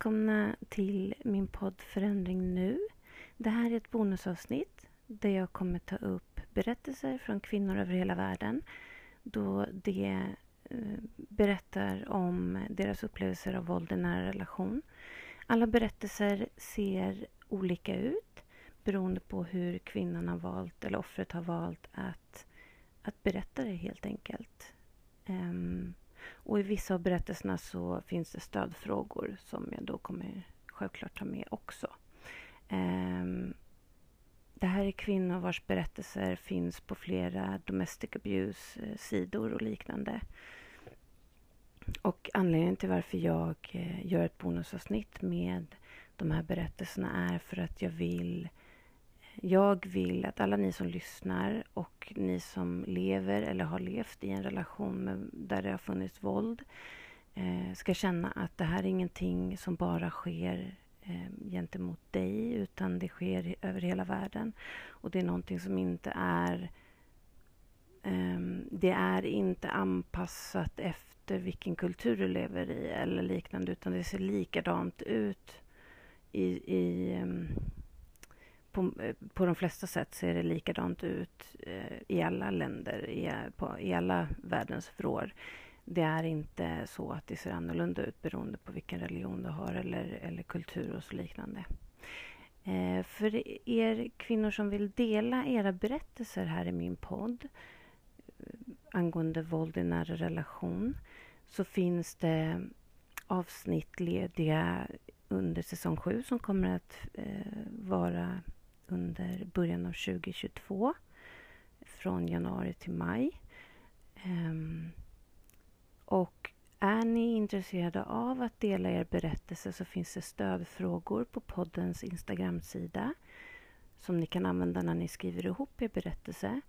välkomna till min podd Förändring nu. Det här är ett bonusavsnitt där jag kommer ta upp berättelser från kvinnor över hela världen då de eh, berättar om deras upplevelser av våld i nära relation. Alla berättelser ser olika ut beroende på hur kvinnan har valt, eller offret har valt att, att berätta det helt enkelt. Um, och i vissa av berättelserna så finns det stödfrågor som jag då kommer självklart ta med också. Um, det här är kvinnor vars berättelser finns på flera domestic abuse-sidor eh, och liknande. Och anledningen till varför jag eh, gör ett bonusavsnitt med de här berättelserna är för att jag vill jag vill att alla ni som lyssnar och ni som lever eller har levt i en relation med, där det har funnits våld eh, ska känna att det här är ingenting som bara sker eh, gentemot dig utan det sker över hela världen. Och det är någonting som inte är eh, det är inte anpassat efter vilken kultur du lever i eller liknande utan det ser likadant ut i, i ehm, på, eh, på de flesta sätt ser det likadant ut eh, i alla länder, i, på, i alla världens vrår. Det är inte så att det ser annorlunda ut beroende på vilken religion du har eller, eller kultur och så liknande. Eh, för er kvinnor som vill dela era berättelser här i min podd eh, angående våld i nära relation så finns det avsnitt lediga under säsong 7 som kommer att eh, vara under början av 2022 från januari till maj. Um, och är ni intresserade av att dela er berättelse så finns det stödfrågor på poddens Instagramsida som ni kan använda när ni skriver ihop er berättelse.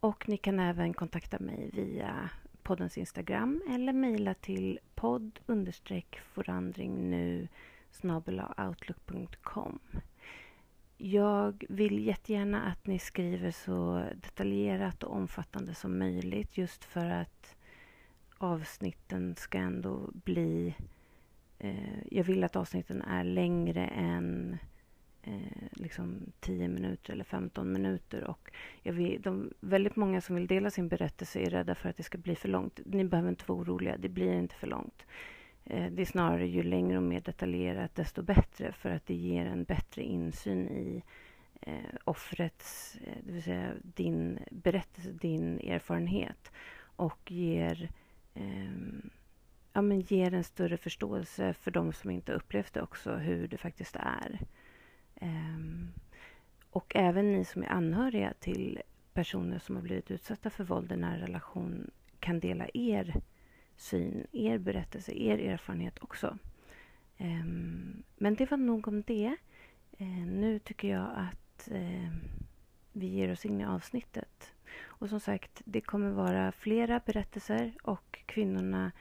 Och ni kan även kontakta mig via poddens Instagram eller mejla till podd forandring nu outlook.com. Jag vill jättegärna att ni skriver så detaljerat och omfattande som möjligt just för att avsnitten ska ändå bli... Eh, jag vill att avsnitten är längre än eh, liksom 10 minuter eller 15 minuter. Och jag vill, de, väldigt många som vill dela sin berättelse är rädda för att det ska bli för långt. Ni behöver inte vara oroliga, det blir inte för långt. Eh, det är snarare ju längre och mer detaljerat desto bättre för att det ger en bättre insyn i eh, offrets, eh, det vill säga din berättelse, din erfarenhet och ger, eh, ja, men ger en större förståelse för de som inte upplevt det också, hur det faktiskt är. Eh, och även ni som är anhöriga till personer som har blivit utsatta för våld i nära relation kan dela er syn, er berättelse, er erfarenhet också. Ehm, men det var nog om det. Ehm, nu tycker jag att ehm, vi ger oss in i avsnittet. Och som sagt, det kommer vara flera berättelser och kvinnorna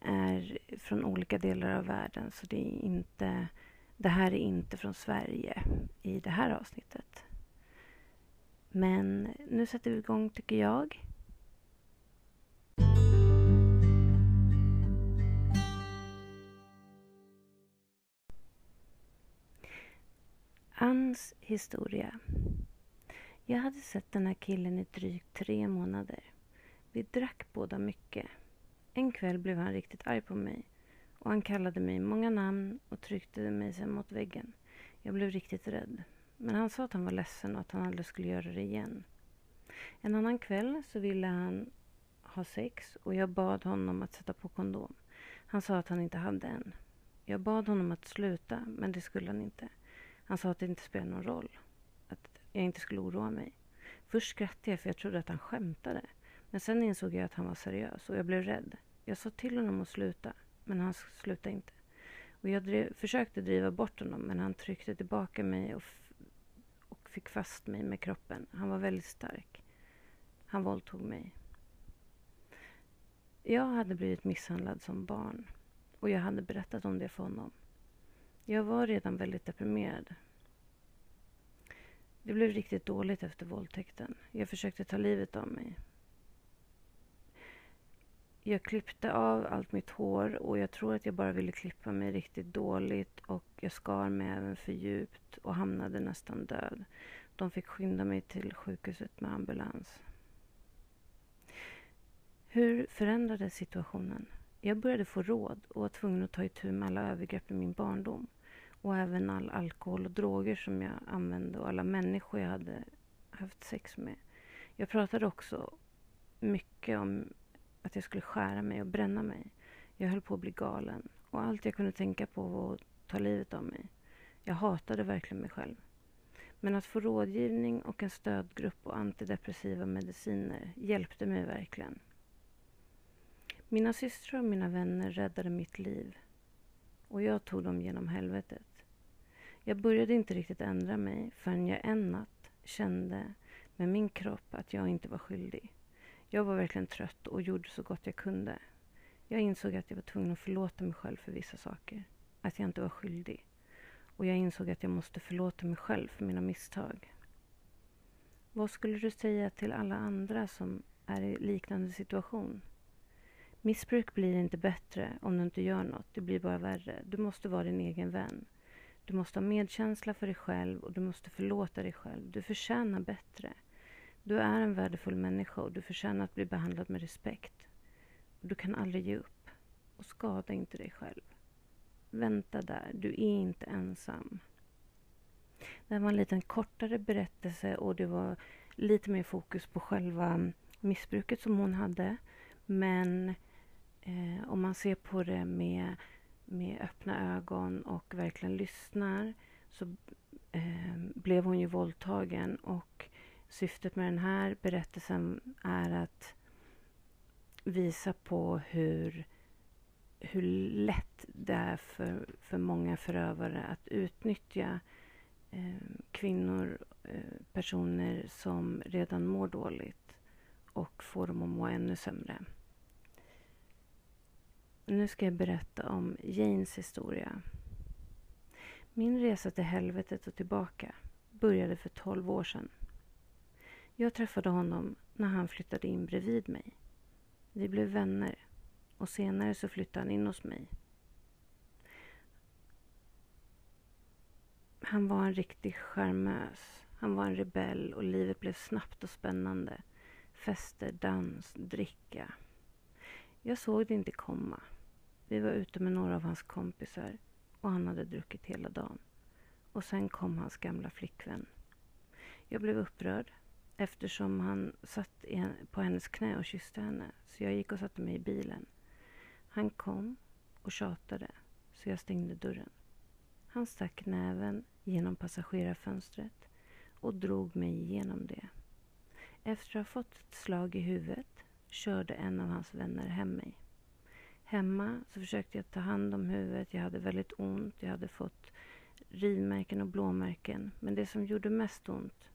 är från olika delar av världen. Så det, är inte, det här är inte från Sverige i det här avsnittet. Men nu sätter vi igång tycker jag. Anns historia. Jag hade sett den här killen i drygt tre månader. Vi drack båda mycket. En kväll blev han riktigt arg på mig och han kallade mig många namn och tryckte mig sen mot väggen. Jag blev riktigt rädd. Men han sa att han var ledsen och att han aldrig skulle göra det igen. En annan kväll så ville han ha sex och jag bad honom att sätta på kondom. Han sa att han inte hade en. Jag bad honom att sluta, men det skulle han inte. Han sa att det inte spelade någon roll. Att jag inte skulle oroa mig. Först skrattade jag för jag trodde att han skämtade. Men sen insåg jag att han var seriös och jag blev rädd. Jag sa till honom att sluta, men han slutade inte. Och jag drev, försökte driva bort honom, men han tryckte tillbaka mig och, och fick fast mig med kroppen. Han var väldigt stark. Han våldtog mig. Jag hade blivit misshandlad som barn och jag hade berättat om det för honom. Jag var redan väldigt deprimerad. Det blev riktigt dåligt efter våldtäkten. Jag försökte ta livet av mig. jag klippte av allt mitt hår och jag tror att jag bara ville klippa mig riktigt dåligt och jag skar mig även för djupt och hamnade nästan död. De fick skynda mig till sjukhuset med ambulans. Hur förändrades situationen? Jag började få råd och var tvungen att ta itu med alla övergrepp i min barndom. Och även all alkohol och droger som jag använde och alla människor jag hade haft sex med. Jag pratade också mycket om att jag skulle skära mig och bränna mig. Jag höll på att bli galen och allt jag kunde tänka på var att ta livet av mig. Jag hatade verkligen mig själv. Men att få rådgivning och en stödgrupp och antidepressiva mediciner hjälpte mig verkligen. Mina systrar och mina vänner räddade mitt liv och jag tog dem genom helvetet. Jag började inte riktigt ändra mig förrän jag en natt kände med min kropp att jag inte var skyldig. Jag var verkligen trött och gjorde så gott jag kunde. Jag insåg att jag var tvungen att förlåta mig själv för vissa saker. Att jag inte var skyldig. Och jag insåg att jag måste förlåta mig själv för mina misstag. Vad skulle du säga till alla andra som är i liknande situation? Missbruk blir inte bättre om du inte gör något. Det blir bara värre. Du måste vara din egen vän. Du måste ha medkänsla för dig själv och du måste förlåta dig själv. Du förtjänar bättre. Du är en värdefull människa och du förtjänar att bli behandlad med respekt. Du kan aldrig ge upp. Och skada inte dig själv. Vänta där, du är inte ensam. Det här var en liten kortare berättelse och det var lite mer fokus på själva missbruket som hon hade. Men eh, om man ser på det med, med öppna ögon och verkligen lyssnar så eh, blev hon ju våldtagen och syftet med den här berättelsen är att visa på hur, hur lätt det är för, för många förövare att utnyttja eh, kvinnor, eh, personer som redan mår dåligt och få dem att må ännu sämre. Nu ska jag berätta om Janes historia. Min resa till helvetet och tillbaka började för 12 år sedan. Jag träffade honom när han flyttade in bredvid mig. Vi blev vänner och senare så flyttade han in hos mig. Han var en riktig charmös. Han var en rebell och livet blev snabbt och spännande. Fester, dans, dricka. Jag såg det inte komma. Vi var ute med några av hans kompisar och han hade druckit hela dagen. Och sen kom hans gamla flickvän. Jag blev upprörd eftersom han satt på hennes knä och kysste henne. Så jag gick och satte mig i bilen. Han kom och tjatade, så jag stängde dörren. Han stack näven genom passagerarfönstret och drog mig igenom det. Efter att ha fått ett slag i huvudet körde en av hans vänner hem mig. Hemma så försökte jag ta hand om huvudet. Jag hade väldigt ont. Jag hade fått rivmärken och blåmärken. Men det som gjorde mest ont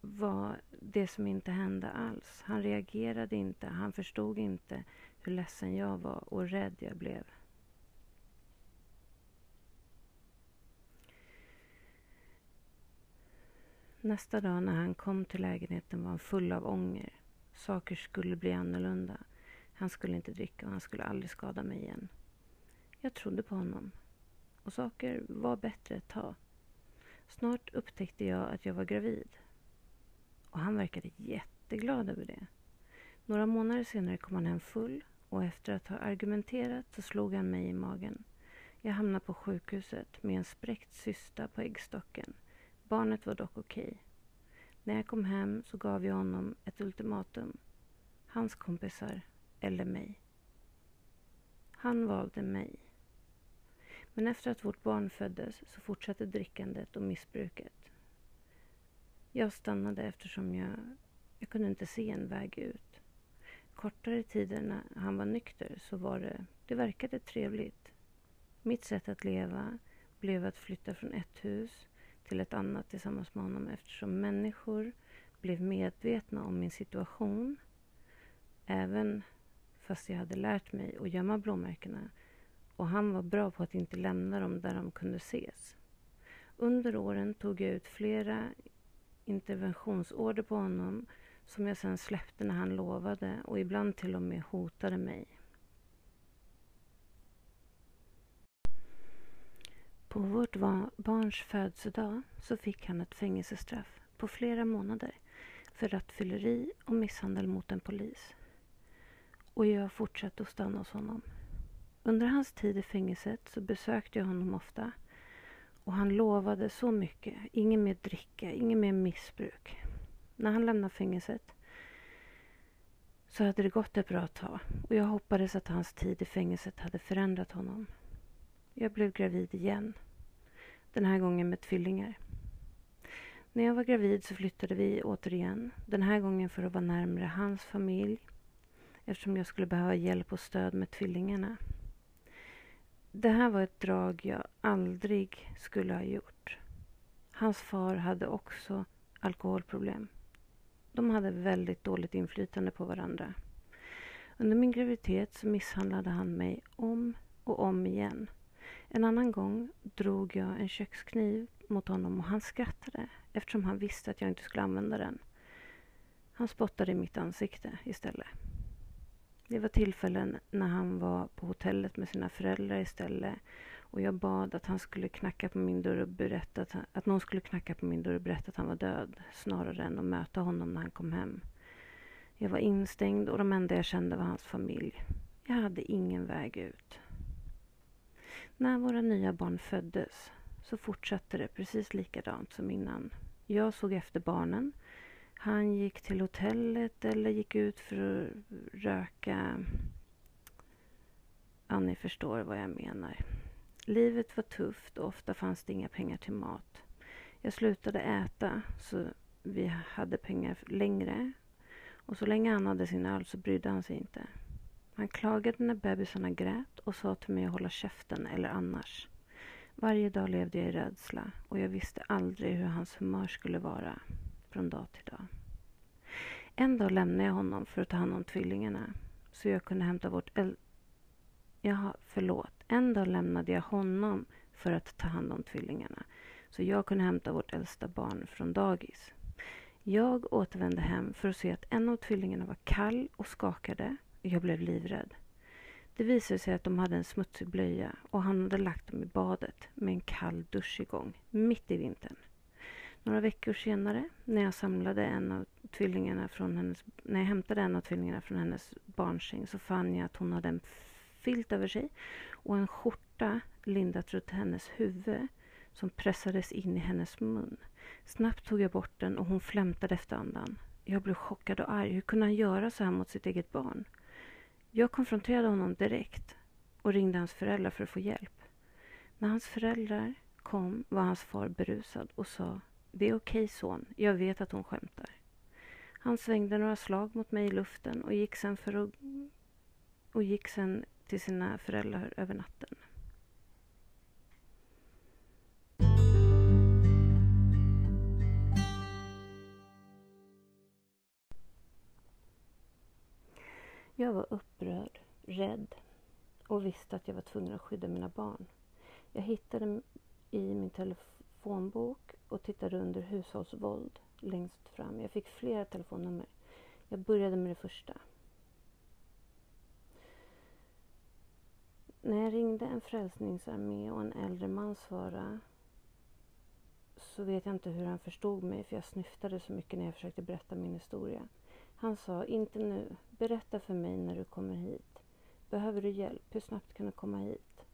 var det som inte hände alls. Han reagerade inte. Han förstod inte hur ledsen jag var och rädd jag blev. Nästa dag när han kom till lägenheten var han full av ånger. Saker skulle bli annorlunda. Han skulle inte dricka och han skulle aldrig skada mig igen. Jag trodde på honom. Och saker var bättre ett tag. Snart upptäckte jag att jag var gravid. Och han verkade jätteglad över det. Några månader senare kom han hem full och efter att ha argumenterat så slog han mig i magen. Jag hamnade på sjukhuset med en spräckt cysta på äggstocken. Barnet var dock okej. Okay. När jag kom hem så gav jag honom ett ultimatum. Hans kompisar eller mig. Han valde mig. Men efter att vårt barn föddes så fortsatte drickandet och missbruket. Jag stannade eftersom jag, jag kunde inte se en väg ut. Kortare tider när han var nykter så var det, det verkade trevligt. Mitt sätt att leva blev att flytta från ett hus till ett annat tillsammans med honom eftersom människor blev medvetna om min situation. Även fast jag hade lärt mig att gömma blåmärkena och han var bra på att inte lämna dem där de kunde ses. Under åren tog jag ut flera interventionsorder på honom som jag sen släppte när han lovade och ibland till och med hotade mig. På vårt barns födelsedag så fick han ett fängelsestraff på flera månader för rattfylleri och misshandel mot en polis. Och jag fortsatte att stanna hos honom. Under hans tid i fängelset så besökte jag honom ofta och han lovade så mycket. Inget mer dricka, inget mer missbruk. När han lämnade fängelset så hade det gått ett bra tag och jag hoppades att hans tid i fängelset hade förändrat honom. Jag blev gravid igen. Den här gången med tvillingar. När jag var gravid så flyttade vi återigen. Den här gången för att vara närmare hans familj eftersom jag skulle behöva hjälp och stöd med tvillingarna. Det här var ett drag jag aldrig skulle ha gjort. Hans far hade också alkoholproblem. De hade väldigt dåligt inflytande på varandra. Under min graviditet så misshandlade han mig om och om igen. En annan gång drog jag en kökskniv mot honom och han skrattade eftersom han visste att jag inte skulle använda den. Han spottade i mitt ansikte istället. Det var tillfällen när han var på hotellet med sina föräldrar istället och jag bad att han skulle knacka på min dörr och berätta att, han, att någon skulle knacka på min dörr och berätta att han var död snarare än att möta honom när han kom hem. Jag var instängd och de enda jag kände var hans familj. Jag hade ingen väg ut. När våra nya barn föddes så fortsatte det precis likadant som innan. Jag såg efter barnen han gick till hotellet eller gick ut för att röka. Ja, ni förstår vad jag menar. Livet var tufft och ofta fanns det inga pengar till mat. Jag slutade äta så vi hade pengar längre. Och så länge han hade sin öl så brydde han sig inte. Han klagade när bebisarna grät och sa till mig att hålla käften eller annars. Varje dag levde jag i rädsla och jag visste aldrig hur hans humör skulle vara från dag till dag. En dag lämnade jag honom för att ta hand om tvillingarna så jag kunde hämta vårt äl... Jaha, förlåt. En dag lämnade jag honom för att ta hand om tvillingarna så jag kunde hämta vårt äldsta barn från dagis. Jag återvände hem för att se att en av tvillingarna var kall och skakade och jag blev livrädd. Det visade sig att de hade en smutsig blöja och han hade lagt dem i badet med en kall dusch igång, mitt i vintern. Några veckor senare, när jag samlade en av tvillingarna från hennes, när jag hämtade en av tvillingarna från hennes barnsäng så fann jag att hon hade en filt över sig och en skjorta lindat runt hennes huvud som pressades in i hennes mun. Snabbt tog jag bort den och hon flämtade efter andan. Jag blev chockad och arg. Hur kunde han göra så här mot sitt eget barn? Jag konfronterade honom direkt och ringde hans föräldrar för att få hjälp. När hans föräldrar kom var hans far berusad och sa det är okej son, jag vet att hon skämtar. Han svängde några slag mot mig i luften och gick sen, för att, och gick sen till sina föräldrar över natten. Jag var upprörd, rädd och visste att jag var tvungen att skydda mina barn. Jag hittade i min telefonbok och tittade under hushållsvåld längst fram. Jag fick flera telefonnummer. Jag började med det första. När jag ringde en frälsningsarmé och en äldre man svarade så vet jag inte hur han förstod mig för jag snyftade så mycket när jag försökte berätta min historia. Han sa, inte nu. Berätta för mig när du kommer hit. Behöver du hjälp? Hur snabbt kan du komma hit?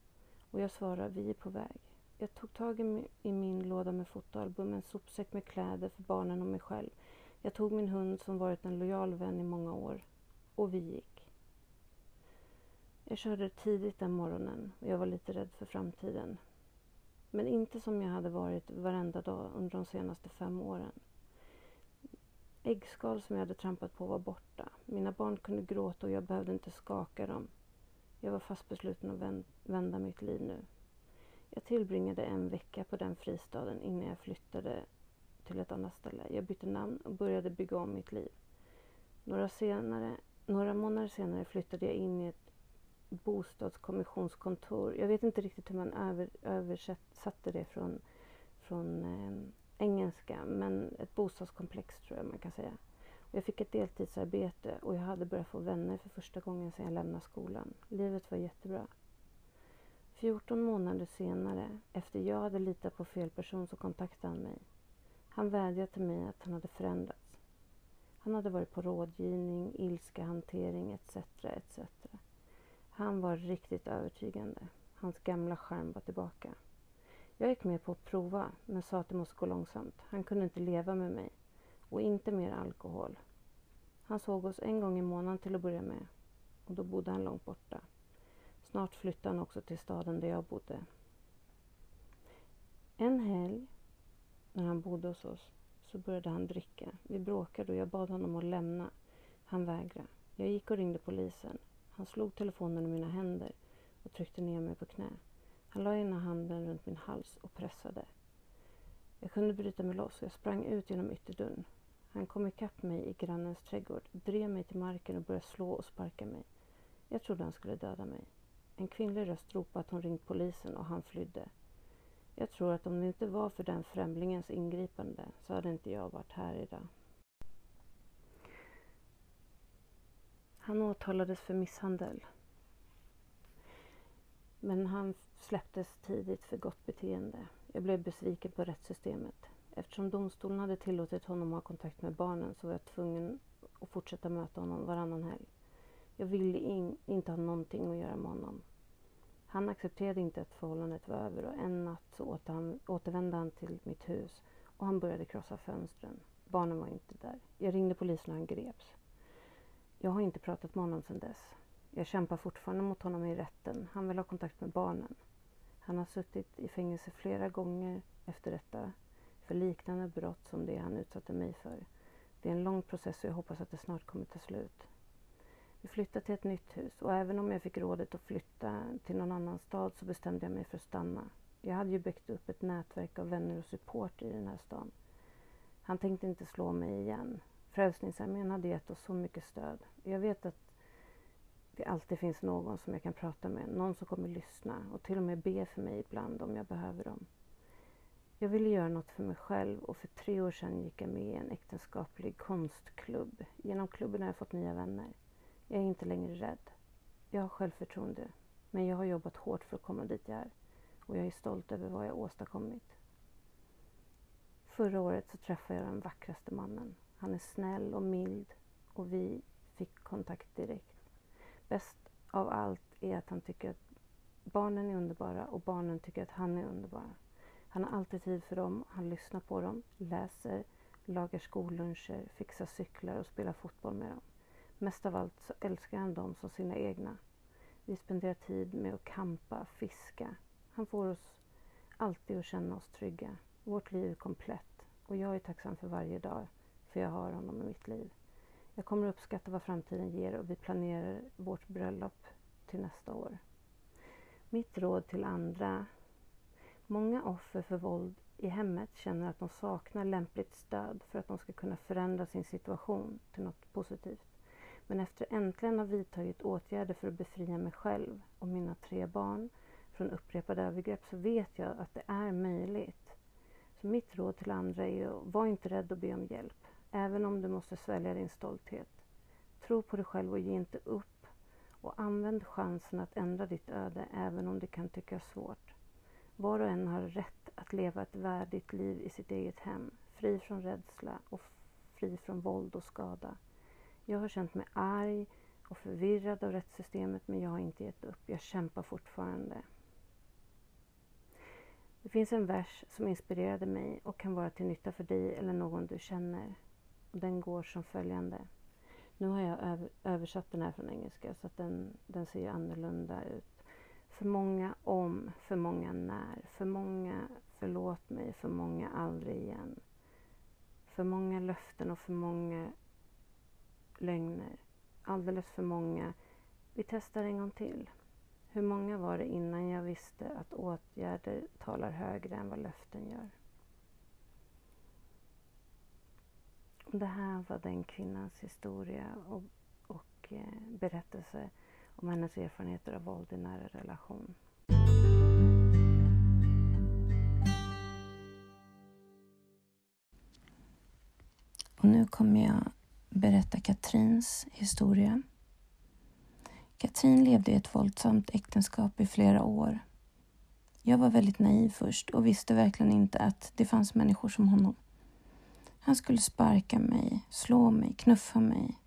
Och jag svarade, vi är på väg. Jag tog tag i min låda med fotoalbum, en sopsäck med kläder för barnen och mig själv. Jag tog min hund som varit en lojal vän i många år och vi gick. Jag körde tidigt den morgonen och jag var lite rädd för framtiden. Men inte som jag hade varit varenda dag under de senaste fem åren. Äggskal som jag hade trampat på var borta. Mina barn kunde gråta och jag behövde inte skaka dem. Jag var fast besluten att vända mitt liv nu. Jag tillbringade en vecka på den fristaden innan jag flyttade till ett annat ställe. Jag bytte namn och började bygga om mitt liv. Några, senare, några månader senare flyttade jag in i ett bostadskommissionskontor. Jag vet inte riktigt hur man över, översatte det från, från eh, engelska, men ett bostadskomplex tror jag man kan säga. Jag fick ett deltidsarbete och jag hade börjat få vänner för första gången sedan jag lämnade skolan. Livet var jättebra. 14 månader senare, efter jag hade litat på fel person, så kontaktade han mig. Han vädjade till mig att han hade förändrats. Han hade varit på rådgivning, ilskahantering etc. etc. Han var riktigt övertygande. Hans gamla charm var tillbaka. Jag gick med på att prova, men sa att det måste gå långsamt. Han kunde inte leva med mig. Och inte mer alkohol. Han såg oss en gång i månaden till att börja med. Och då bodde han långt borta. Snart flyttade han också till staden där jag bodde. En helg, när han bodde hos oss, så började han dricka. Vi bråkade och jag bad honom att lämna. Han vägrade. Jag gick och ringde polisen. Han slog telefonen i mina händer och tryckte ner mig på knä. Han la ena handen runt min hals och pressade. Jag kunde bryta mig loss och jag sprang ut genom ytterdörren. Han kom ikapp mig i grannens trädgård, drev mig till marken och började slå och sparka mig. Jag trodde han skulle döda mig. En kvinnlig röst ropade att hon ringt polisen och han flydde. Jag tror att om det inte var för den främlingens ingripande så hade inte jag varit här idag. Han åtalades för misshandel. Men han släpptes tidigt för gott beteende. Jag blev besviken på rättssystemet. Eftersom domstolen hade tillåtit honom att ha kontakt med barnen så var jag tvungen att fortsätta möta honom varannan helg. Jag ville in, inte ha någonting att göra med honom. Han accepterade inte att förhållandet var över och en natt så åter han, återvände han till mitt hus och han började krossa fönstren. Barnen var inte där. Jag ringde polisen och han greps. Jag har inte pratat med honom sedan dess. Jag kämpar fortfarande mot honom i rätten. Han vill ha kontakt med barnen. Han har suttit i fängelse flera gånger efter detta för liknande brott som det han utsatte mig för. Det är en lång process och jag hoppas att det snart kommer ta slut. Vi flyttade till ett nytt hus och även om jag fick rådet att flytta till någon annan stad så bestämde jag mig för att stanna. Jag hade ju byggt upp ett nätverk av vänner och support i den här stan. Han tänkte inte slå mig igen. Frälsningsarmén hade gett oss så mycket stöd. Jag vet att det alltid finns någon som jag kan prata med, någon som kommer lyssna och till och med be för mig ibland om jag behöver dem. Jag ville göra något för mig själv och för tre år sedan gick jag med i en äktenskaplig konstklubb. Genom klubben har jag fått nya vänner. Jag är inte längre rädd. Jag har självförtroende. Men jag har jobbat hårt för att komma dit jag är. Och jag är stolt över vad jag åstadkommit. Förra året så träffade jag den vackraste mannen. Han är snäll och mild och vi fick kontakt direkt. Bäst av allt är att han tycker att barnen är underbara och barnen tycker att han är underbar. Han har alltid tid för dem, han lyssnar på dem, läser, lagar skolluncher, fixar cyklar och spelar fotboll med dem. Mest av allt så älskar han dem som sina egna. Vi spenderar tid med att kampa, fiska. Han får oss alltid att känna oss trygga. Vårt liv är komplett och jag är tacksam för varje dag för jag har honom i mitt liv. Jag kommer uppskatta vad framtiden ger och vi planerar vårt bröllop till nästa år. Mitt råd till andra. Många offer för våld i hemmet känner att de saknar lämpligt stöd för att de ska kunna förändra sin situation till något positivt. Men efter äntligen ha vidtagit åtgärder för att befria mig själv och mina tre barn från upprepade övergrepp så vet jag att det är möjligt. Så mitt råd till andra är att var inte rädd att be om hjälp, även om du måste svälja din stolthet. Tro på dig själv och ge inte upp. Och använd chansen att ändra ditt öde, även om det kan tyckas svårt. Var och en har rätt att leva ett värdigt liv i sitt eget hem, fri från rädsla och fri från våld och skada. Jag har känt mig arg och förvirrad av rättssystemet men jag har inte gett upp. Jag kämpar fortfarande. Det finns en vers som inspirerade mig och kan vara till nytta för dig eller någon du känner. Den går som följande. Nu har jag översatt den här från engelska så att den, den ser annorlunda ut. För många om, för många när, för många förlåt mig, för många aldrig igen. För många löften och för många lögner. Alldeles för många. Vi testar en gång till. Hur många var det innan jag visste att åtgärder talar högre än vad löften gör? Det här var den kvinnans historia och, och eh, berättelse om hennes erfarenheter av våld i nära relation. Och nu kommer jag berätta Katrins historia. Katrin levde i ett våldsamt äktenskap i flera år. Jag var väldigt naiv först och visste verkligen inte att det fanns människor som honom. Han skulle sparka mig, slå mig, knuffa mig,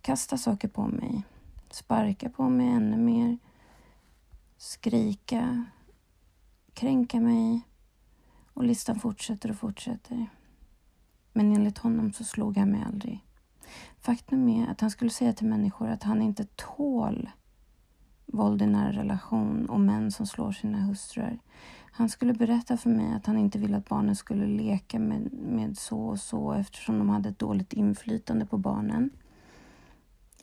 kasta saker på mig, sparka på mig ännu mer, skrika, kränka mig och listan fortsätter och fortsätter. Men enligt honom så slog han mig aldrig. Faktum är att han skulle säga till människor att han inte tål våld i nära relation och män som slår sina hustrur. Han skulle berätta för mig att han inte ville att barnen skulle leka med, med så och så eftersom de hade ett dåligt inflytande på barnen.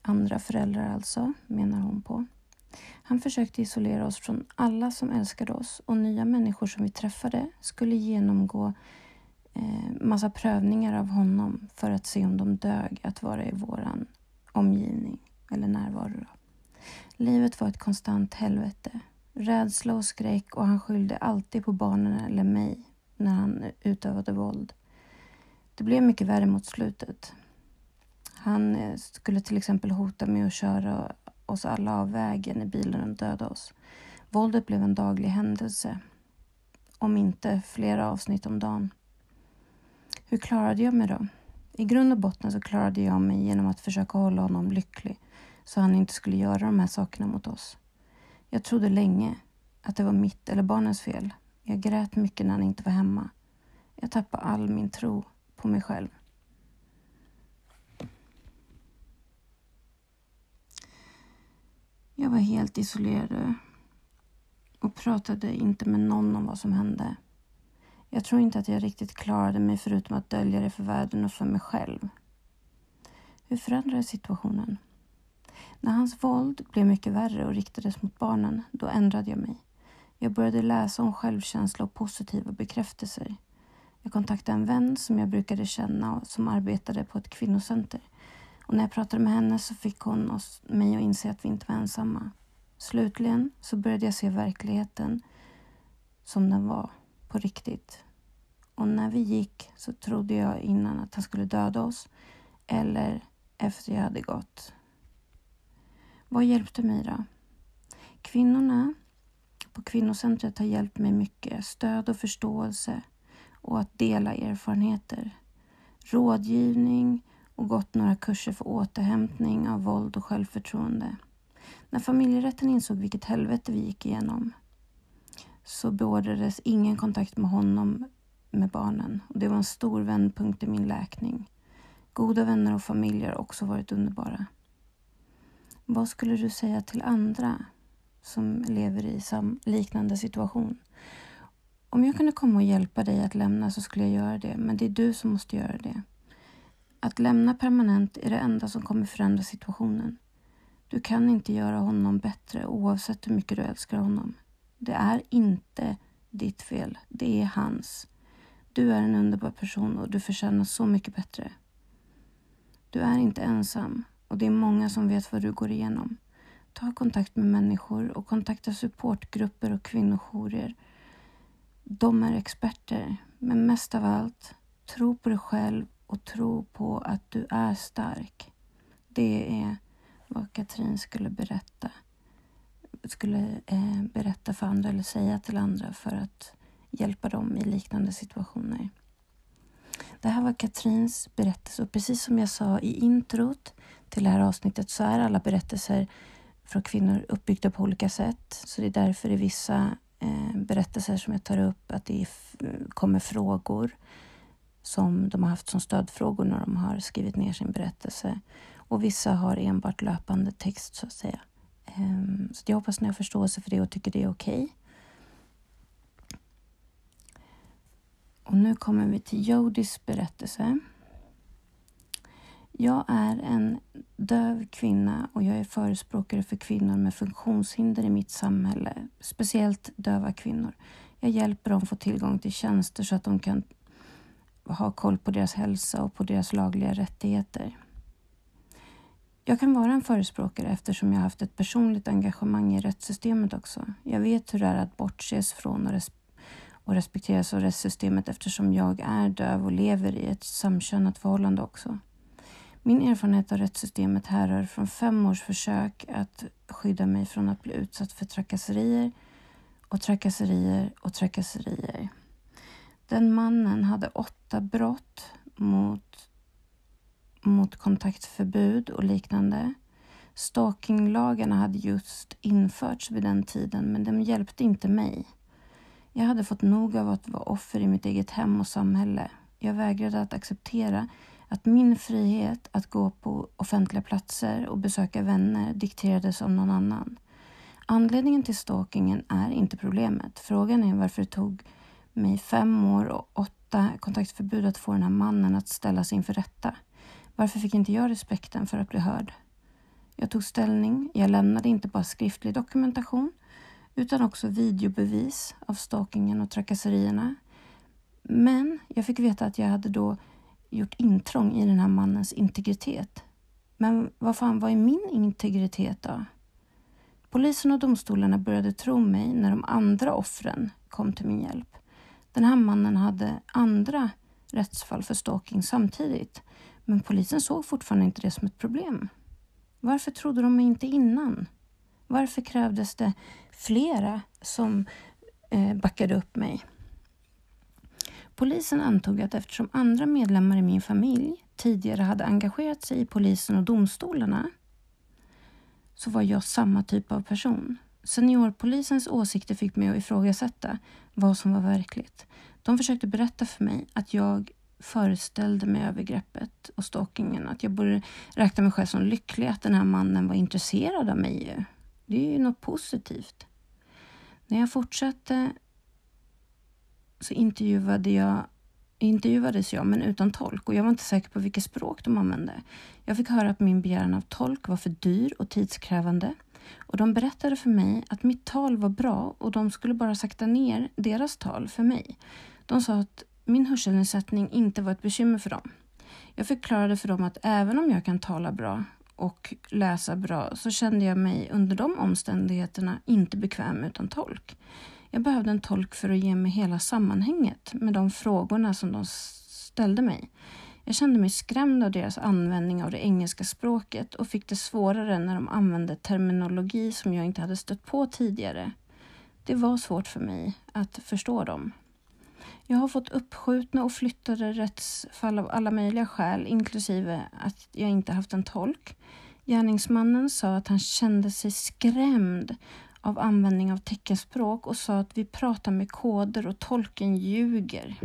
Andra föräldrar alltså, menar hon på. Han försökte isolera oss från alla som älskade oss och nya människor som vi träffade skulle genomgå eh, massa prövningar av honom för att se om de dög att vara i våran omgivning eller närvaro. då. Livet var ett konstant helvete. Rädsla och skräck och han skyllde alltid på barnen eller mig när han utövade våld. Det blev mycket värre mot slutet. Han eh, skulle till exempel hota med att köra oss alla av vägen i bilen och döda oss. Våldet blev en daglig händelse. Om inte flera avsnitt om dagen. Hur klarade jag mig då? I grund och botten så klarade jag mig genom att försöka hålla honom lycklig så han inte skulle göra de här sakerna mot oss. Jag trodde länge att det var mitt eller barnens fel. Jag grät mycket när han inte var hemma. Jag tappade all min tro på mig själv. Jag var helt isolerad och pratade inte med någon om vad som hände. Jag tror inte att jag riktigt klarade mig förutom att dölja det för världen och för mig själv. Hur förändrades situationen? När hans våld blev mycket värre och riktades mot barnen, då ändrade jag mig. Jag började läsa om självkänsla och positiva bekräftelser. Jag kontaktade en vän som jag brukade känna och som arbetade på ett kvinnocenter. Och när jag pratade med henne så fick hon oss, mig att inse att vi inte var ensamma. Slutligen så började jag se verkligheten som den var, på riktigt. Och när vi gick så trodde jag innan att han skulle döda oss eller efter jag hade gått. Vad hjälpte mig då? Kvinnorna på kvinnocentret har hjälpt mig mycket. Stöd och förståelse och att dela erfarenheter. Rådgivning och gått några kurser för återhämtning av våld och självförtroende. När familjerätten insåg vilket helvete vi gick igenom så beordrades ingen kontakt med honom med barnen och det var en stor vändpunkt i min läkning. Goda vänner och familj har också varit underbara. Vad skulle du säga till andra som lever i liknande situation? Om jag kunde komma och hjälpa dig att lämna så skulle jag göra det, men det är du som måste göra det. Att lämna permanent är det enda som kommer förändra situationen. Du kan inte göra honom bättre oavsett hur mycket du älskar honom. Det är inte ditt fel, det är hans. Du är en underbar person och du förtjänar så mycket bättre. Du är inte ensam och det är många som vet vad du går igenom. Ta kontakt med människor och kontakta supportgrupper och kvinnojourer. De är experter, men mest av allt, tro på dig själv och tro på att du är stark. Det är vad Katrin skulle berätta skulle eh, berätta för andra eller säga till andra för att hjälpa dem i liknande situationer. Det här var Katrins berättelse och precis som jag sa i introt till det här avsnittet så är alla berättelser från kvinnor uppbyggda på olika sätt. Så det är därför i vissa eh, berättelser som jag tar upp att det kommer frågor som de har haft som stödfrågor när de har skrivit ner sin berättelse. Och vissa har enbart löpande text så att säga. Um, så jag hoppas ni har förståelse för det och tycker det är okej. Okay. Och nu kommer vi till Jodis berättelse. Jag är en döv kvinna och jag är förespråkare för kvinnor med funktionshinder i mitt samhälle, speciellt döva kvinnor. Jag hjälper dem få tillgång till tjänster så att de kan ha koll på deras hälsa och på deras lagliga rättigheter. Jag kan vara en förespråkare eftersom jag har haft ett personligt engagemang i rättssystemet också. Jag vet hur det är att bortses från och, res och respekteras av rättssystemet eftersom jag är döv och lever i ett samkönat förhållande också. Min erfarenhet av rättssystemet härrör från fem års försök att skydda mig från att bli utsatt för trakasserier och trakasserier och trakasserier. Den mannen hade åtta brott mot, mot kontaktförbud och liknande. Stalkinglagarna hade just införts vid den tiden men de hjälpte inte mig. Jag hade fått nog av att vara offer i mitt eget hem och samhälle. Jag vägrade att acceptera att min frihet att gå på offentliga platser och besöka vänner dikterades av någon annan. Anledningen till stalkingen är inte problemet. Frågan är varför det tog mig fem år och åtta kontaktförbud att få den här mannen att ställa sig inför rätta. Varför fick inte jag respekten för att bli hörd? Jag tog ställning. Jag lämnade inte bara skriftlig dokumentation utan också videobevis av stalkingen och trakasserierna. Men jag fick veta att jag hade då gjort intrång i den här mannens integritet. Men vad fan, vad är min integritet då? Polisen och domstolarna började tro mig när de andra offren kom till min hjälp. Den här mannen hade andra rättsfall för stalking samtidigt, men polisen såg fortfarande inte det som ett problem. Varför trodde de mig inte innan? Varför krävdes det flera som eh, backade upp mig? Polisen antog att eftersom andra medlemmar i min familj tidigare hade engagerat sig i polisen och domstolarna så var jag samma typ av person. Seniorpolisens åsikter fick mig att ifrågasätta vad som var verkligt. De försökte berätta för mig att jag föreställde mig övergreppet och stalkingen. Att jag borde räkna mig själv som lycklig att den här mannen var intresserad av mig. Det är ju något positivt. När jag fortsatte så intervjuade jag, intervjuades jag, men utan tolk och jag var inte säker på vilket språk de använde. Jag fick höra att min begäran av tolk var för dyr och tidskrävande och de berättade för mig att mitt tal var bra och de skulle bara sakta ner deras tal för mig. De sa att min hörselnedsättning inte var ett bekymmer för dem. Jag förklarade för dem att även om jag kan tala bra och läsa bra så kände jag mig under de omständigheterna inte bekväm utan tolk. Jag behövde en tolk för att ge mig hela sammanhanget med de frågorna som de ställde mig. Jag kände mig skrämd av deras användning av det engelska språket och fick det svårare när de använde terminologi som jag inte hade stött på tidigare. Det var svårt för mig att förstå dem. Jag har fått uppskjutna och flyttade rättsfall av alla möjliga skäl, inklusive att jag inte haft en tolk. Gärningsmannen sa att han kände sig skrämd av användning av teckenspråk och sa att vi pratar med koder och tolken ljuger.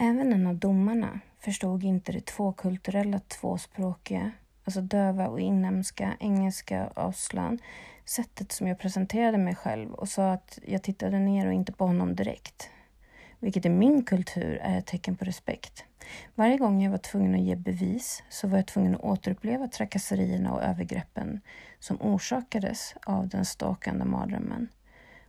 Även en av domarna förstod inte det tvåkulturella tvåspråkiga, alltså döva och inhemska, engelska Aslan, sättet som jag presenterade mig själv och sa att jag tittade ner och inte på honom direkt vilket i min kultur är ett tecken på respekt. Varje gång jag var tvungen att ge bevis så var jag tvungen att återuppleva trakasserierna och övergreppen som orsakades av den stakande mardrömmen.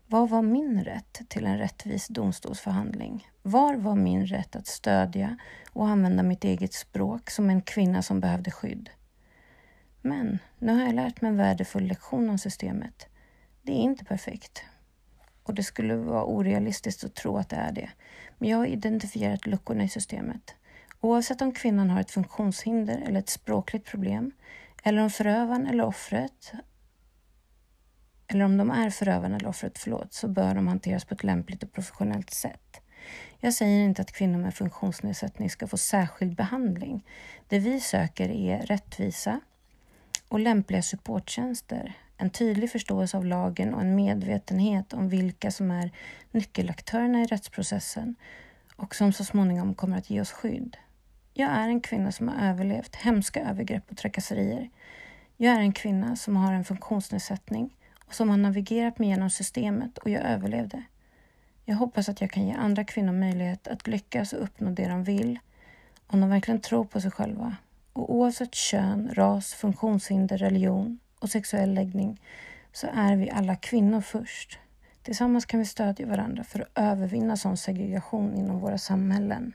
Vad var min rätt till en rättvis domstolsförhandling? Var var min rätt att stödja och använda mitt eget språk som en kvinna som behövde skydd? Men nu har jag lärt mig en värdefull lektion om systemet. Det är inte perfekt och det skulle vara orealistiskt att tro att det är det. Men jag har identifierat luckorna i systemet. Oavsett om kvinnan har ett funktionshinder eller ett språkligt problem eller om förövaren eller offret eller om de är förövaren eller offret, förlåt, så bör de hanteras på ett lämpligt och professionellt sätt. Jag säger inte att kvinnor med funktionsnedsättning ska få särskild behandling. Det vi söker är rättvisa och lämpliga supporttjänster en tydlig förståelse av lagen och en medvetenhet om vilka som är nyckelaktörerna i rättsprocessen och som så småningom kommer att ge oss skydd. Jag är en kvinna som har överlevt hemska övergrepp och trakasserier. Jag är en kvinna som har en funktionsnedsättning och som har navigerat mig genom systemet och jag överlevde. Jag hoppas att jag kan ge andra kvinnor möjlighet att lyckas och uppnå det de vill om de verkligen tror på sig själva. Och oavsett kön, ras, funktionshinder, religion och sexuell läggning så är vi alla kvinnor först. Tillsammans kan vi stödja varandra för att övervinna sån segregation inom våra samhällen.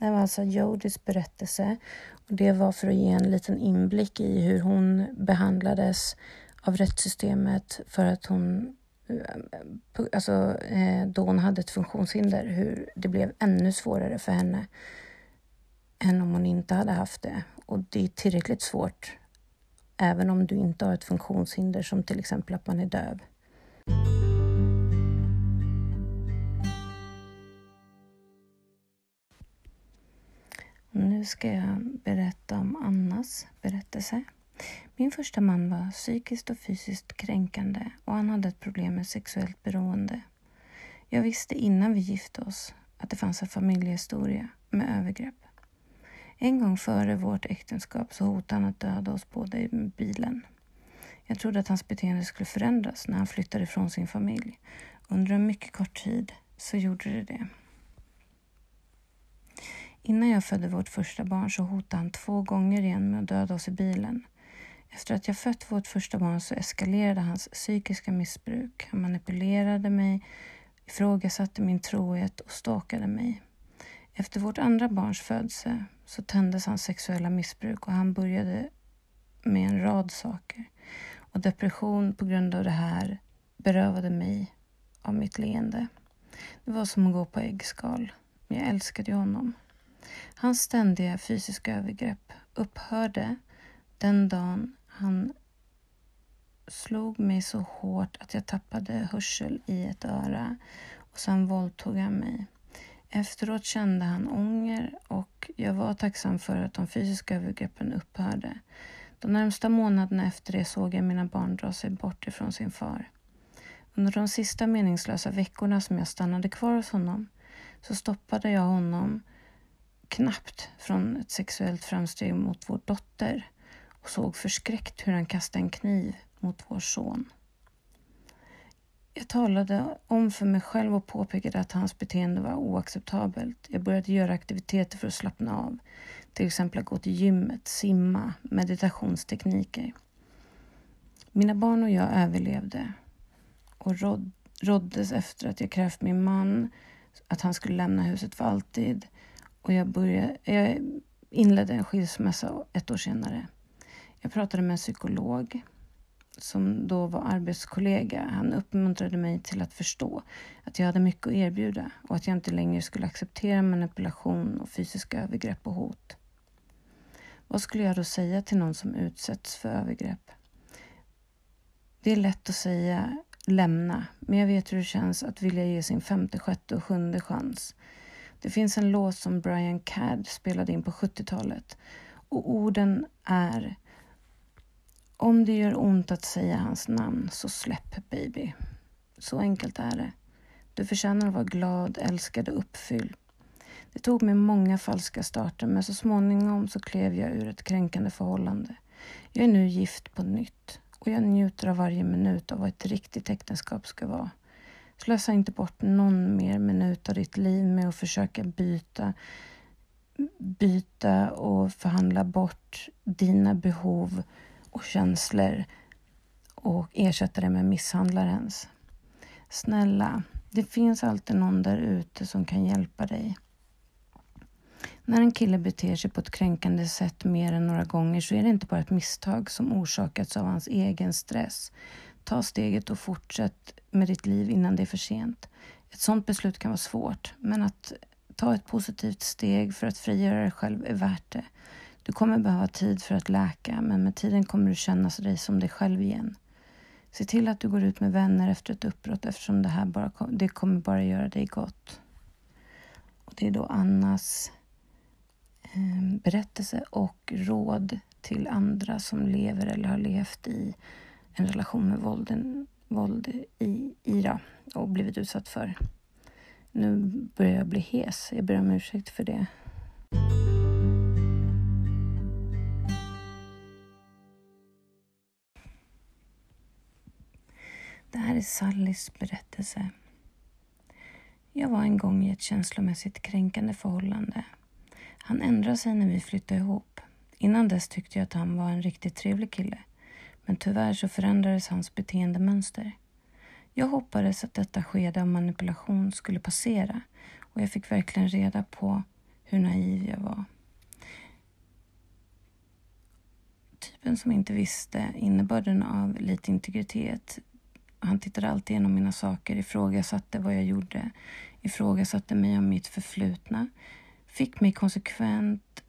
Det var alltså Jodis berättelse och det var för att ge en liten inblick i hur hon behandlades av rättssystemet för att hon eh, alltså, eh, då hon hade ett funktionshinder, hur det blev ännu svårare för henne än om hon inte hade haft det. Och det är tillräckligt svårt även om du inte har ett funktionshinder som till exempel att man är döv. Nu ska jag berätta om Annas berättelse. Min första man var psykiskt och fysiskt kränkande och han hade ett problem med sexuellt beroende. Jag visste innan vi gifte oss att det fanns en familjehistoria med övergrepp. En gång före vårt äktenskap så hotade han att döda oss båda i bilen. Jag trodde att hans beteende skulle förändras när han flyttade ifrån sin familj. Under en mycket kort tid så gjorde det det. Innan jag födde vårt första barn så hotade han två gånger igen med att döda oss i bilen. Efter att jag fött vårt första barn så eskalerade hans psykiska missbruk. Han manipulerade mig, ifrågasatte min trohet och stalkade mig. Efter vårt andra barns födelse så tändes hans sexuella missbruk och han började med en rad saker. Och depression på grund av det här berövade mig av mitt leende. Det var som att gå på äggskal, men jag älskade ju honom. Hans ständiga fysiska övergrepp upphörde den dagen han slog mig så hårt att jag tappade hörsel i ett öra och sen våldtog han mig. Efteråt kände han ånger och jag var tacksam för att de fysiska övergreppen upphörde. De närmsta månaderna efter det såg jag mina barn dra sig bort ifrån sin far. Under de sista meningslösa veckorna som jag stannade kvar hos honom så stoppade jag honom knappt från ett sexuellt framsteg mot vår dotter och såg förskräckt hur han kastade en kniv mot vår son. Jag talade om för mig själv och påpekade att hans beteende var oacceptabelt. Jag började göra aktiviteter för att slappna av. Till exempel att gå till gymmet, simma, meditationstekniker. Mina barn och jag överlevde och råd, råddes efter att jag krävt min man att han skulle lämna huset för alltid. Och jag, började, jag inledde en skilsmässa ett år senare. Jag pratade med en psykolog som då var arbetskollega, han uppmuntrade mig till att förstå att jag hade mycket att erbjuda och att jag inte längre skulle acceptera manipulation och fysiska övergrepp och hot. Vad skulle jag då säga till någon som utsätts för övergrepp? Det är lätt att säga lämna, men jag vet hur det känns att vilja ge sin femte, sjätte och sjunde chans. Det finns en låt som Brian Cadd spelade in på 70-talet och orden är om det gör ont att säga hans namn, så släpp baby. Så enkelt är det. Du förtjänar att vara glad, älskad och uppfylld. Det tog mig många falska starter, men så småningom så klev jag ur ett kränkande förhållande. Jag är nu gift på nytt och jag njuter av varje minut av vad ett riktigt äktenskap ska vara. Slösa inte bort någon mer minut av ditt liv med att försöka byta, byta och förhandla bort dina behov och känslor och ersätta det med misshandlarens. Snälla, det finns alltid någon där ute som kan hjälpa dig. När en kille beter sig på ett kränkande sätt mer än några gånger så är det inte bara ett misstag som orsakats av hans egen stress. Ta steget och fortsätt med ditt liv innan det är för sent. Ett sådant beslut kan vara svårt, men att ta ett positivt steg för att frigöra dig själv är värt det. Du kommer behöva tid för att läka, men med tiden kommer du känna dig som dig själv igen. Se till att du går ut med vänner efter ett uppbrott eftersom det här bara, det kommer bara göra dig gott. Och det är då Annas eh, berättelse och råd till andra som lever eller har levt i en relation med vålden, våld i IRA och blivit utsatt för. Nu börjar jag bli hes. Jag ber om ursäkt för det. Det här är Sallys berättelse. Jag var en gång i ett känslomässigt kränkande förhållande. Han ändrade sig när vi flyttade ihop. Innan dess tyckte jag att han var en riktigt trevlig kille. Men tyvärr så förändrades hans beteendemönster. Jag hoppades att detta skede av manipulation skulle passera och jag fick verkligen reda på hur naiv jag var. typen som inte visste innebörden av lite integritet. Han tittade alltid igenom mina saker, ifrågasatte vad jag gjorde, ifrågasatte mig om mitt förflutna, fick mig konsekvent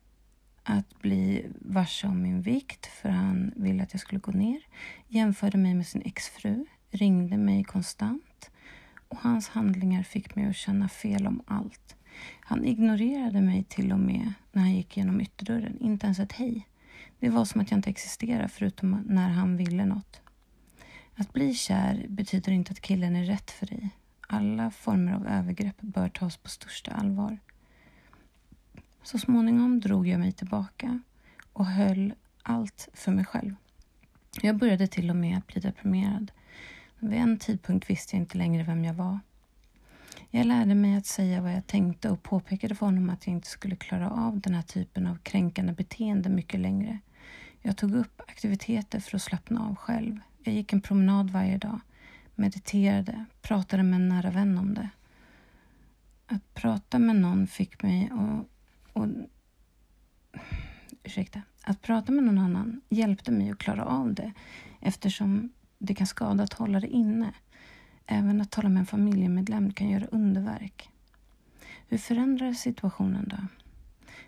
att bli varse om min vikt för han ville att jag skulle gå ner, jämförde mig med sin exfru, ringde mig konstant och hans handlingar fick mig att känna fel om allt. Han ignorerade mig till och med när han gick genom ytterdörren, inte ens ett hej. Det var som att jag inte existerade förutom när han ville något. Att bli kär betyder inte att killen är rätt för dig. Alla former av övergrepp bör tas på största allvar. Så småningom drog jag mig tillbaka och höll allt för mig själv. Jag började till och med att bli deprimerad. Vid en tidpunkt visste jag inte längre vem jag var. Jag lärde mig att säga vad jag tänkte och påpekade för honom att jag inte skulle klara av den här typen av kränkande beteende mycket längre. Jag tog upp aktiviteter för att slappna av själv. Jag gick en promenad varje dag, mediterade, pratade med en nära vän om det. Att prata med någon fick mig att... Och, ursäkta. Att prata med någon annan hjälpte mig att klara av det eftersom det kan skada att hålla det inne. Även att tala med en familjemedlem kan göra underverk. Hur förändrades situationen då?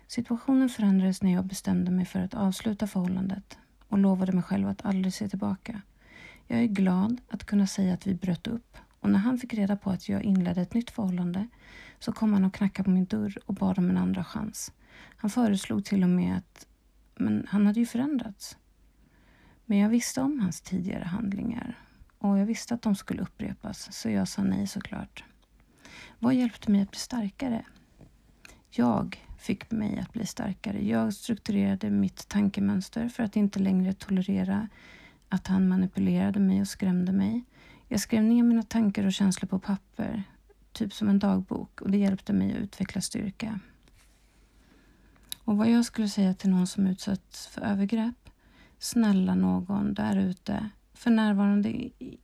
Situationen förändrades när jag bestämde mig för att avsluta förhållandet och lovade mig själv att aldrig se tillbaka. Jag är glad att kunna säga att vi bröt upp och när han fick reda på att jag inledde ett nytt förhållande så kom han och knackade på min dörr och bad om en andra chans. Han föreslog till och med att men han hade ju förändrats. Men jag visste om hans tidigare handlingar och jag visste att de skulle upprepas så jag sa nej såklart. Vad hjälpte mig att bli starkare? Jag fick mig att bli starkare. Jag strukturerade mitt tankemönster för att inte längre tolerera att han manipulerade mig och skrämde mig. Jag skrev ner mina tankar och känslor på papper, typ som en dagbok och det hjälpte mig att utveckla styrka. Och vad jag skulle säga till någon som utsatts för övergrepp, snälla någon där ute, för närvarande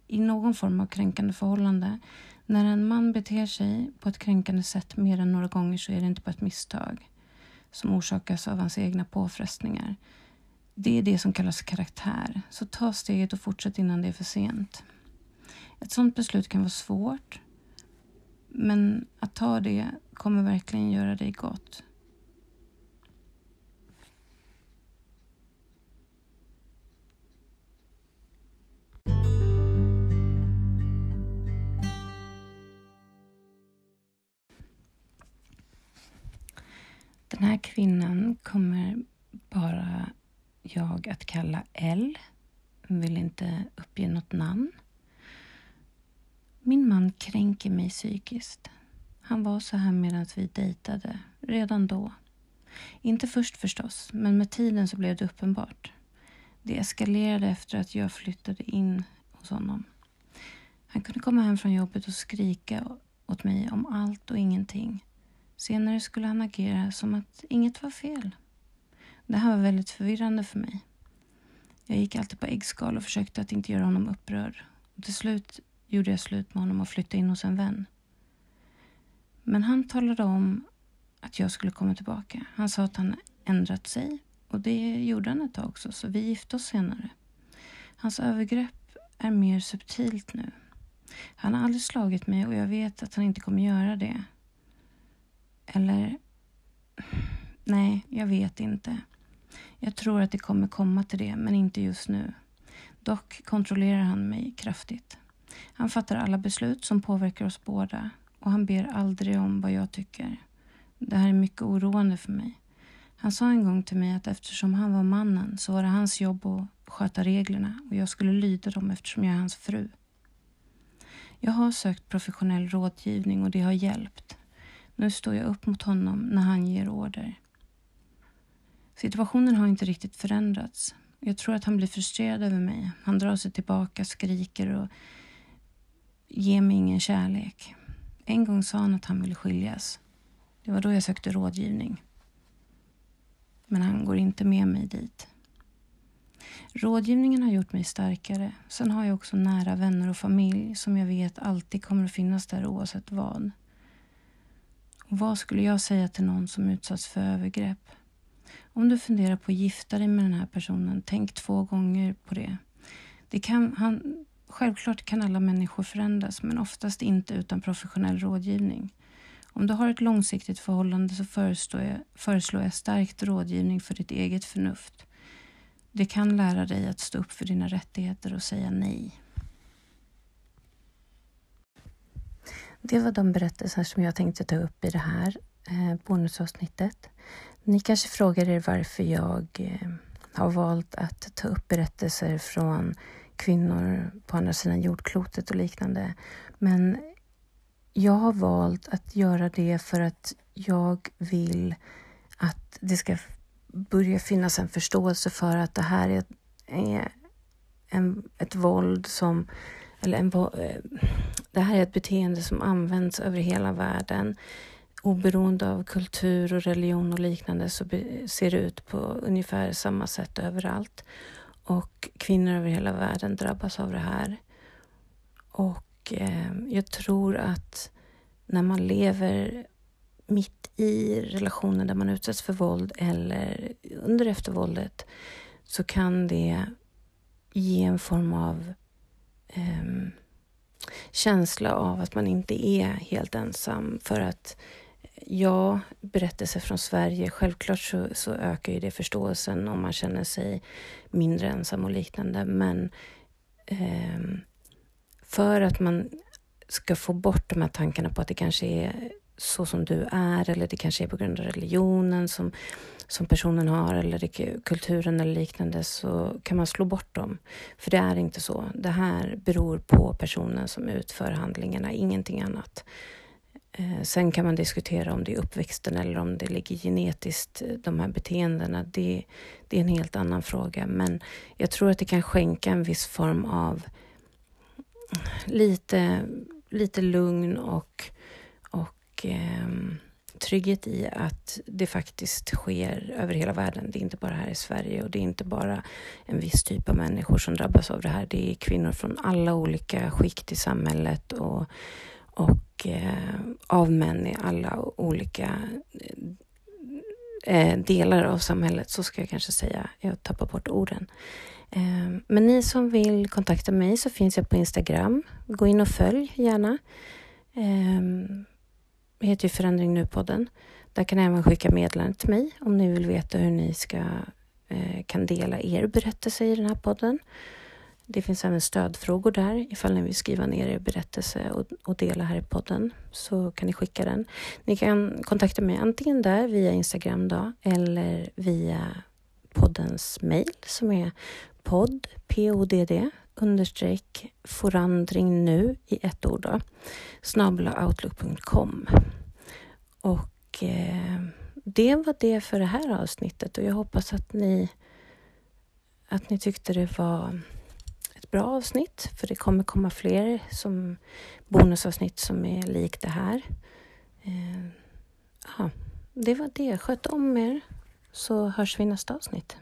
i någon form av kränkande förhållande. När en man beter sig på ett kränkande sätt mer än några gånger så är det inte bara ett misstag som orsakas av hans egna påfrestningar. Det är det som kallas karaktär. Så ta steget och fortsätt innan det är för sent. Ett sådant beslut kan vara svårt, men att ta det kommer verkligen göra dig gott. Den här kvinnan kommer bara jag att kalla L. Vill inte uppge något namn. Min man kränker mig psykiskt. Han var så här medan vi dejtade, redan då. Inte först förstås, men med tiden så blev det uppenbart. Det eskalerade efter att jag flyttade in hos honom. Han kunde komma hem från jobbet och skrika åt mig om allt och ingenting. Senare skulle han agera som att inget var fel. Det här var väldigt förvirrande för mig. Jag gick alltid på äggskal och försökte att inte göra honom upprörd. Och till slut gjorde jag slut med honom och flyttade in hos en vän. Men han talade om att jag skulle komma tillbaka. Han sa att han ändrat sig och det gjorde han ett tag också, så vi gifte oss senare. Hans övergrepp är mer subtilt nu. Han har aldrig slagit mig och jag vet att han inte kommer göra det. Eller... Nej, jag vet inte. Jag tror att det kommer komma till det, men inte just nu. Dock kontrollerar han mig kraftigt. Han fattar alla beslut som påverkar oss båda och han ber aldrig om vad jag tycker. Det här är mycket oroande för mig. Han sa en gång till mig att eftersom han var mannen så var det hans jobb att sköta reglerna och jag skulle lyda dem eftersom jag är hans fru. Jag har sökt professionell rådgivning och det har hjälpt. Nu står jag upp mot honom när han ger order. Situationen har inte riktigt förändrats. Jag tror att han blir frustrerad över mig. Han drar sig tillbaka, skriker och ger mig ingen kärlek. En gång sa han att han ville skiljas. Det var då jag sökte rådgivning. Men han går inte med mig dit. Rådgivningen har gjort mig starkare. Sen har jag också nära vänner och familj som jag vet alltid kommer att finnas där oavsett vad. Och vad skulle jag säga till någon som utsatts för övergrepp? Om du funderar på att gifta dig med den här personen, tänk två gånger på det. det kan, han, självklart kan alla människor förändras, men oftast inte utan professionell rådgivning. Om du har ett långsiktigt förhållande så föreslår jag, föreslår jag starkt rådgivning för ditt eget förnuft. Det kan lära dig att stå upp för dina rättigheter och säga nej. Det var de berättelser som jag tänkte ta upp i det här eh, bonusavsnittet. Ni kanske frågar er varför jag eh, har valt att ta upp berättelser från kvinnor på andra sidan jordklotet och liknande. Men jag har valt att göra det för att jag vill att det ska börja finnas en förståelse för att det här är, är en, ett våld som eller en, eh, det här är ett beteende som används över hela världen. Oberoende av kultur och religion och liknande så ser det ut på ungefär samma sätt överallt. Och kvinnor över hela världen drabbas av det här. Och eh, jag tror att när man lever mitt i relationer där man utsätts för våld eller under eftervåldet så kan det ge en form av eh, känsla av att man inte är helt ensam. För att ja, berättelser från Sverige, självklart så, så ökar ju det förståelsen om man känner sig mindre ensam och liknande. Men eh, för att man ska få bort de här tankarna på att det kanske är så som du är eller det kanske är på grund av religionen som, som personen har eller det, kulturen eller liknande så kan man slå bort dem. För det är inte så. Det här beror på personen som utför handlingarna, ingenting annat. Eh, sen kan man diskutera om det är uppväxten eller om det ligger genetiskt, eh, de här beteendena. Det, det är en helt annan fråga. Men jag tror att det kan skänka en viss form av lite, lite lugn och, och eh, trygghet i att det faktiskt sker över hela världen. Det är inte bara här i Sverige och det är inte bara en viss typ av människor som drabbas av det här. Det är kvinnor från alla olika skikt i samhället och, och eh, av män i alla olika eh, eh, delar av samhället, så ska jag kanske säga. Jag tappar bort orden. Eh, men ni som vill kontakta mig så finns jag på Instagram. Gå in och följ gärna. Eh, heter ju Förändring Nu-podden. Där kan ni även skicka meddelanden till mig om ni vill veta hur ni ska, eh, kan dela er berättelse i den här podden. Det finns även stödfrågor där ifall ni vill skriva ner er berättelse och, och, dela här i podden så kan ni skicka den. Ni kan kontakta mig antingen där via Instagram då eller via poddens mail som är podd, podd understreck forandring nu i ett ord då, snabelaoutlook.com Och eh, det var det för det här avsnittet och jag hoppas att ni att ni tyckte det var ett bra avsnitt för det kommer komma fler som bonusavsnitt som är likt det här. Eh, ja, det var det. Sköt om er så hörs vi i nästa avsnitt.